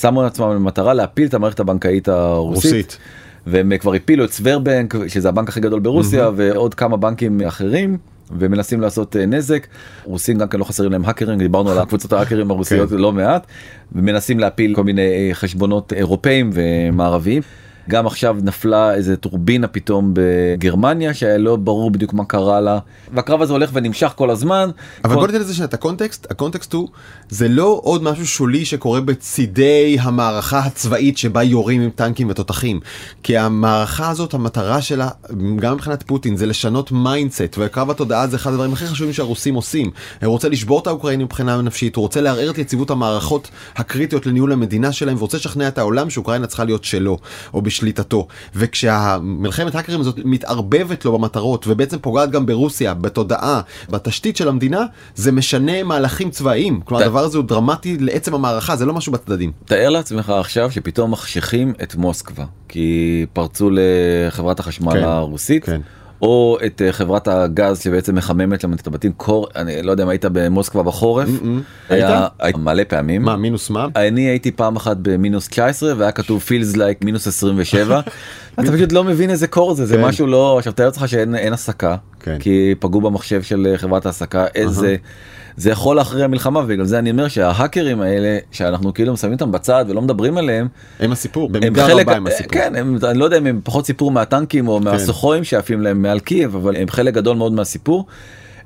שמו לעצמם למטרה להפיל את המערכת הבנקאית הרוסית. רוסית. והם כבר הפילו את סוורבנק שזה הבנק הכי גדול ברוסיה. ועוד כמה בנקים אחרים ומנסים לעשות אה, נזק רוסים גם כן לא חסרים להם האקרים דיברנו על הקבוצות ההאקרים הרוסיות כן. לא מעט ומנסים להפיל כל מיני אה, חשבונות אירופאים ומערביים. גם עכשיו נפלה איזה טורבינה פתאום בגרמניה שהיה לא ברור בדיוק מה קרה לה והקרב הזה הולך ונמשך כל הזמן. אבל כל... בוא ניתן לזה את הקונטקסט, הקונטקסט הוא, זה לא עוד משהו שולי שקורה בצידי המערכה הצבאית שבה יורים עם טנקים ותותחים. כי המערכה הזאת, המטרה שלה, גם מבחינת פוטין, זה לשנות mindset, וקרב התודעה זה אחד הדברים הכי חשובים שהרוסים עושים. הוא רוצה לשבור את האוקראינים מבחינה נפשית, הוא רוצה לערער את יציבות המערכות הקריטיות לניהול המדינה שלהם, ורוצה לשכנע את העולם שאוקראינה צריכה להיות שלו, או בשליטתו. וכשהמלחמת האקרים הזאת מתערבבת לו במטרות, ובעצם פוגעת גם ברוסיה, בתודעה, בתשתית של המדינה, זה משנה מהלכים צבאיים. כלומר, ת- הדבר הזה הוא דרמטי לעצם המערכה, זה לא משהו בצדדים. תאר לעצמך עכשיו שפתאום מחשיכים את מוסקבה כי פרצו לחברת החשמל כן, הרוסית. כן. או את אה, חברת הגז שבעצם מחממת לנו את הבתים. קור אני לא יודע אם היית במוסקבה בחורף. היה היית? מלא פעמים. מה, מינוס מה? אני הייתי פעם אחת במינוס 19 והיה כתוב feels like מינוס 27 אתה פשוט לא מבין איזה קור זה זה כן. משהו לא עכשיו תאר לעצמך שאין אין הסקה. כן. כי פגעו במחשב של אה, חברת ההסקה איזה זה יכול אחרי המלחמה ובגלל זה אני אומר שההאקרים האלה שאנחנו כאילו שמים אותם בצד ולא מדברים עליהם הם הסיפור, הם במידה חלק, רבה הם הסיפור. כן, הם, אני לא יודע אם הם פחות סיפור מהטנקים או מהסוחורים שעפים להם מעל קייב, אבל הם חלק גדול מאוד מהסיפור.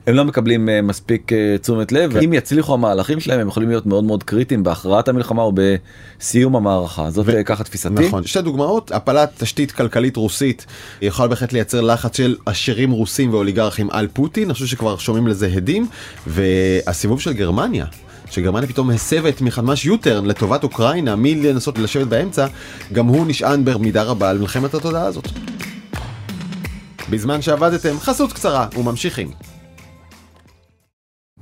הם לא מקבלים אה, מספיק אה, תשומת לב, כן. ואם יצליחו המהלכים שלהם הם יכולים להיות מאוד מאוד קריטיים בהכרעת המלחמה או בסיום המערכה. זאת ו- אה, ככה תפיסתי. נכון. שתי דוגמאות, הפלת תשתית כלכלית רוסית יכולה בהחלט לייצר לחץ של עשירים רוסים ואוליגרכים על פוטין, אני חושב שכבר שומעים לזה הדים, והסיבוב של גרמניה. שגרמניה פתאום הסבה את ממש יוטרן לטובת אוקראינה מלנסות לשבת באמצע, גם הוא נשען במידה רבה על מלחמת התודעה הזאת. בזמן שעבדתם, חסות קצרה וממשיכים.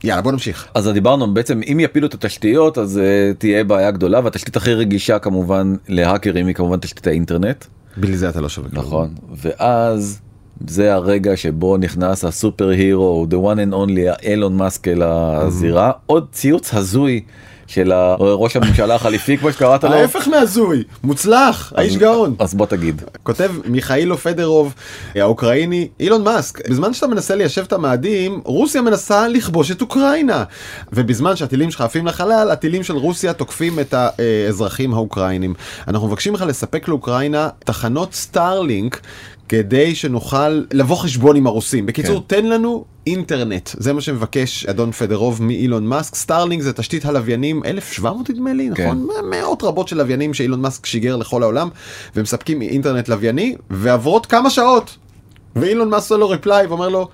יאללה בוא נמשיך. אז דיברנו בעצם אם יפילו את התשתיות אז uh, תהיה בעיה גדולה והתשתית הכי רגישה כמובן להאקרים היא כמובן תשתית האינטרנט. בלי זה אתה לא שווה כלום. נכון ואז זה הרגע שבו נכנס הסופר הירו the one and only אילון מאסק אל הזירה עוד ציוץ הזוי של ראש הממשלה החליפי כמו שקראת לו. ההפך מהזוי, מוצלח, האיש גאון. אז בוא תגיד. כותב מיכאילו פדרוב האוקראיני אילון מאסק בזמן שאתה מנסה ליישב את המאדים רוסיה מנסה לכבוש את אוקראינה. ובזמן שהטילים שלך עפים לחלל הטילים של רוסיה תוקפים את האזרחים האוקראינים. אנחנו מבקשים לך לספק לאוקראינה תחנות סטארלינק כדי שנוכל לבוא חשבון עם הרוסים. בקיצור כן. תן לנו אינטרנט. זה מה שמבקש אדון פדרוב מאילון מאסק. סטארלינק זה תשתית הלוויינים 1700 נדמה לי כן. נכון? מאות רבות של לוויינים שאילון מאסק שיגר לכל העולם ומספקים אינטרנט לווייני ועוברות כמה שעות. ואילון מאסק עושה לו reply ואומר לו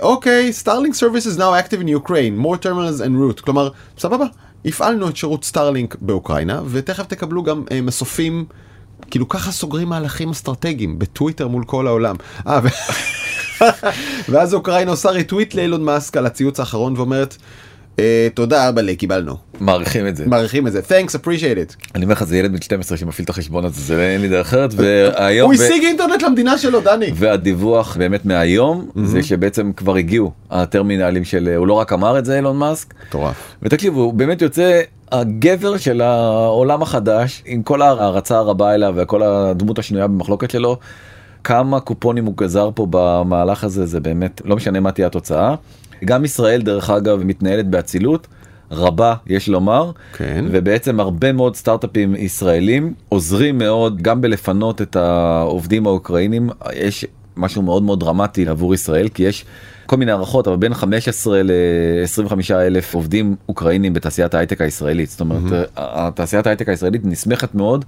אוקיי Starlink service is now active in Ukraine more terminals en route. כלומר סבבה הפעלנו את שירות סטארלינק באוקראינה ותכף תקבלו גם אה, מסופים כאילו ככה סוגרים מהלכים אסטרטגיים בטוויטר מול כל העולם. אה, ו... ואז אוקראינה עושה retweet לאילון מאסק על הציוץ האחרון ואומרת "אה, תודה אבאלה קיבלנו מעריכים את זה מעריכים את זה thanks appreciate it. אני אומר לך זה ילד בן 12 שמפעיל את החשבון הזה זה אין לי דרך אחרת הוא השיג אינטרנט למדינה שלו דני. והדיווח באמת מהיום זה שבעצם כבר הגיעו הטרמינלים של הוא לא רק אמר את זה אילון מאסק מטורף. ותקשיבו הוא באמת יוצא הגבר של העולם החדש עם כל ההערצה הרבה אליו וכל הדמות השנויה במחלוקת שלו. כמה קופונים הוא גזר פה במהלך הזה זה באמת לא משנה מה תהיה התוצאה. גם ישראל דרך אגב מתנהלת באצילות רבה יש לומר כן. ובעצם הרבה מאוד סטארט-אפים ישראלים עוזרים מאוד גם בלפנות את העובדים האוקראינים יש משהו מאוד מאוד דרמטי עבור ישראל כי יש כל מיני הערכות אבל בין 15 ל-25 אלף עובדים אוקראינים בתעשיית ההייטק הישראלית זאת אומרת mm-hmm. תעשיית ההייטק הישראלית נסמכת מאוד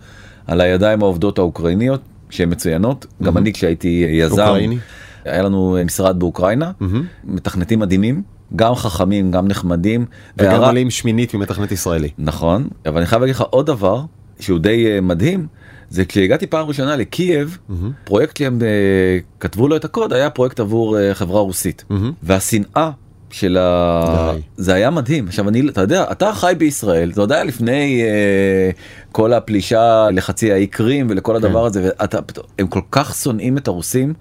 על הידיים העובדות האוקראיניות שהן מצוינות mm-hmm. גם אני כשהייתי יזם אוקראיני. היה לנו משרד באוקראינה mm-hmm. מתכנתים מדהימים גם חכמים גם נחמדים וגם והר... עולים שמינית ממתכנת ישראלי נכון אבל אני חייב להגיד לך עוד דבר שהוא די uh, מדהים זה כשהגעתי פעם ראשונה לקייב mm-hmm. פרויקט שהם uh, כתבו לו את הקוד היה פרויקט עבור uh, חברה רוסית mm-hmm. והשנאה של ה... די. זה היה מדהים עכשיו אני אתה יודע אתה חי בישראל זה עוד היה לפני uh, כל הפלישה לחצי האי קרים ולכל כן. הדבר הזה ואתה הם כל כך שונאים את הרוסים.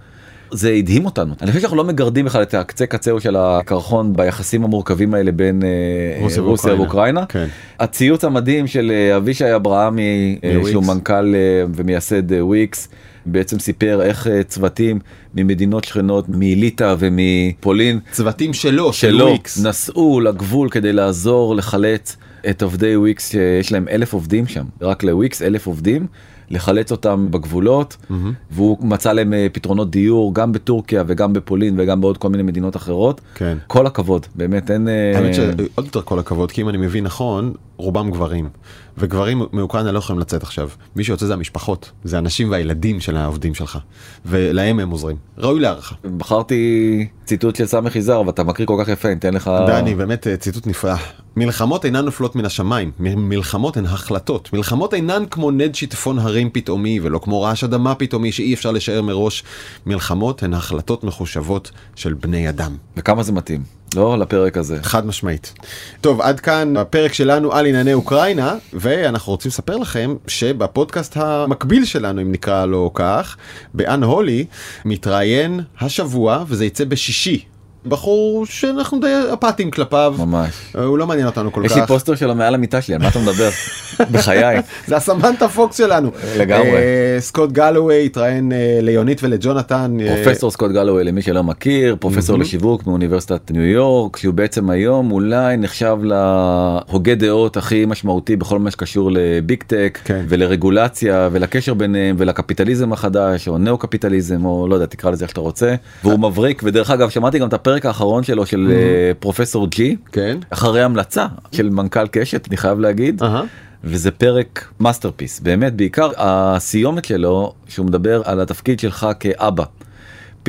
זה הדהים אותנו אני חושב שאנחנו לא מגרדים בכלל את הקצה קצהו של הקרחון ביחסים המורכבים האלה בין אה, רוסיה, רוסיה ואוקראינה. כן. הציוץ המדהים של אה, אבישי אברהמי אה, שהוא מנכ"ל ומייסד וויקס. בעצם סיפר איך צוותים ממדינות שכנות מליטא ומפולין צוותים שלו שלו של נסעו לגבול כדי לעזור לחלץ את עובדי וויקס שיש להם אלף עובדים שם רק לוויקס אלף עובדים לחלץ אותם בגבולות mm-hmm. והוא מצא להם אה, פתרונות דיור גם בטורקיה וגם בפולין וגם בעוד כל מיני מדינות אחרות. כן. כל הכבוד באמת אין... אה, האמת שעוד יותר כל הכבוד כי אם אני מבין נכון רובם גברים. וגברים מאוקראינה לא יכולים לצאת עכשיו. מי שיוצא זה המשפחות זה הנשים והילדים של העובדים שלך. ולהם הם עוזרים. ראוי להערכה. בחרתי ציטוט של סמך יזהר ואתה מקריא כל כך יפה ניתן לך דני באמת אה, ציטוט נפלא. מלחמות אינן נופלות מן השמיים. מלחמות הן החלטות. מלחמות אינן כמו נד שיטפון הרים פתאומי ולא כמו רעש אדמה פתאומי שאי אפשר לשער מראש. מלחמות הן החלטות מחושבות של בני אדם. וכמה זה מתאים. לא לפרק הזה. חד משמעית. טוב, עד כאן הפרק שלנו על ענייני אוקראינה, ואנחנו רוצים לספר לכם שבפודקאסט המקביל שלנו, אם נקרא לו כך, ב Unholy, מתראיין השבוע, וזה יצא בשישי, בחור שאנחנו די אפאתיים כלפיו. ממש. הוא לא מעניין אותנו כל כך. יש לי פוסטר שלו מעל המיטה שלי על מה אתה מדבר? בחיי. זה הסמנטה פוקס שלנו. לגמרי. אה, סקוט גלווי התראיין אה, ליונית ולג'ונתן אה, פרופסור סקוט גלווי למי שלא מכיר פרופסור לשיווק מאוניברסיטת ניו יורק שהוא בעצם היום אולי נחשב להוגה דעות הכי משמעותי בכל מה שקשור לביג טק כן. ולרגולציה ולקשר ביניהם ולקפיטליזם החדש או נאו קפיטליזם או לא יודע תקרא לזה איך שאתה רוצה. והוא מבריק ודרך אגב שמעתי גם את הפרק האחרון שלו של mm-hmm. פרופסור ג'י כן אחרי המלצה של מנכ"ל קשת אני חייב להגיד. Uh-huh. וזה פרק masterpiece באמת בעיקר הסיומת שלו שהוא מדבר על התפקיד שלך כאבא.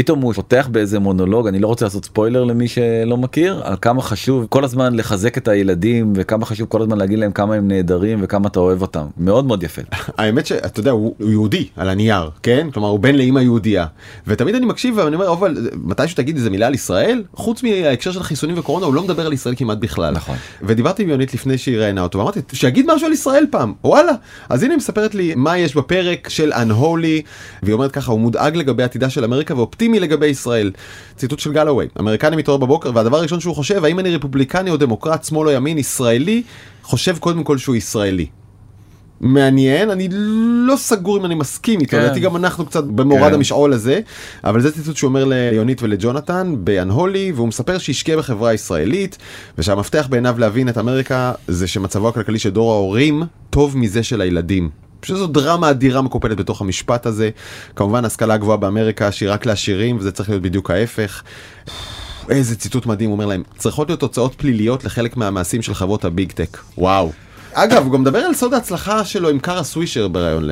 פתאום הוא פותח באיזה מונולוג אני לא רוצה לעשות ספוילר למי שלא מכיר על כמה חשוב כל הזמן לחזק את הילדים וכמה חשוב כל הזמן להגיד להם כמה הם נהדרים וכמה אתה אוהב אותם. מאוד מאוד יפה. האמת שאתה יודע הוא, הוא יהודי על הנייר כן? כלומר הוא בן לאמא יהודייה. ותמיד אני מקשיב ואני אומר אבל מתי שתגיד איזה מילה על ישראל? חוץ מההקשר של חיסונים וקורונה הוא לא מדבר על ישראל כמעט בכלל. נכון. ודיברתי עם יונית לפני שהיא ראיינה אותו ואמרתי שיגיד משהו על ישראל פעם. וואלה. אז הנה היא מספרת לי מה יש בפרק של unholy והיא אומרת ככה הוא מודאג לגבי עתידה של אמריקה אופטימי לגבי ישראל. ציטוט של גלווי, אמריקני מתעורר בבוקר והדבר הראשון שהוא חושב, האם אני רפובליקני או דמוקרט, שמאל או ימין, ישראלי, חושב קודם כל שהוא ישראלי. מעניין, אני לא סגור אם אני מסכים איתו, כן. לדעתי גם אנחנו קצת במורד כן. המשעול הזה, אבל זה ציטוט שהוא אומר ליונית ולג'ונתן באנהולי, והוא מספר שהשקיע בחברה ישראלית, ושהמפתח בעיניו להבין את אמריקה זה שמצבו הכלכלי של דור ההורים טוב מזה של הילדים. פשוט זו דרמה אדירה מקופלת בתוך המשפט הזה. כמובן השכלה גבוהה באמריקה שהיא רק לעשירים וזה צריך להיות בדיוק ההפך. איזה ציטוט מדהים הוא אומר להם צריכות להיות תוצאות פליליות לחלק מהמעשים של חברות הביג טק וואו. אגב הוא גם מדבר על סוד ההצלחה שלו עם קארה סווישר בריאיון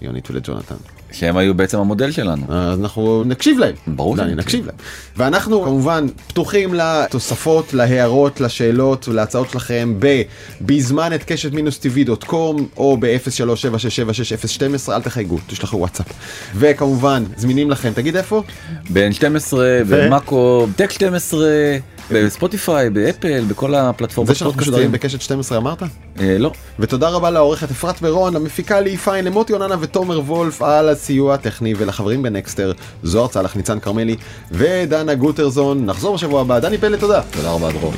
ליונית ולג'ונתן. שהם היו בעצם המודל שלנו. אז אנחנו נקשיב להם. ברור שאני נקשיב להם. ואנחנו כמובן פתוחים לתוספות, להערות, לשאלות ולהצעות שלכם בבזמן את קשת מינוס טבעי דוט קום או ב-0376766012 אל תחייגו, תשלחו וואטסאפ. וכמובן זמינים לכם, תגיד איפה? בין 12 ומאקו, טק 12. בספוטיפיי, באפל, בכל הפלטפורמות. זה שאנחנו משודרים בקשת 12 אמרת? אה, לא. ותודה רבה לעורכת אפרת ורון, למפיקה לי פיין, למוטי אוננה ותומר וולף על הסיוע הטכני ולחברים בנקסטר, זוהר צלח, ניצן כרמלי ודנה גוטרזון. נחזור בשבוע הבא. דני פלד, תודה. תודה רבה דרור.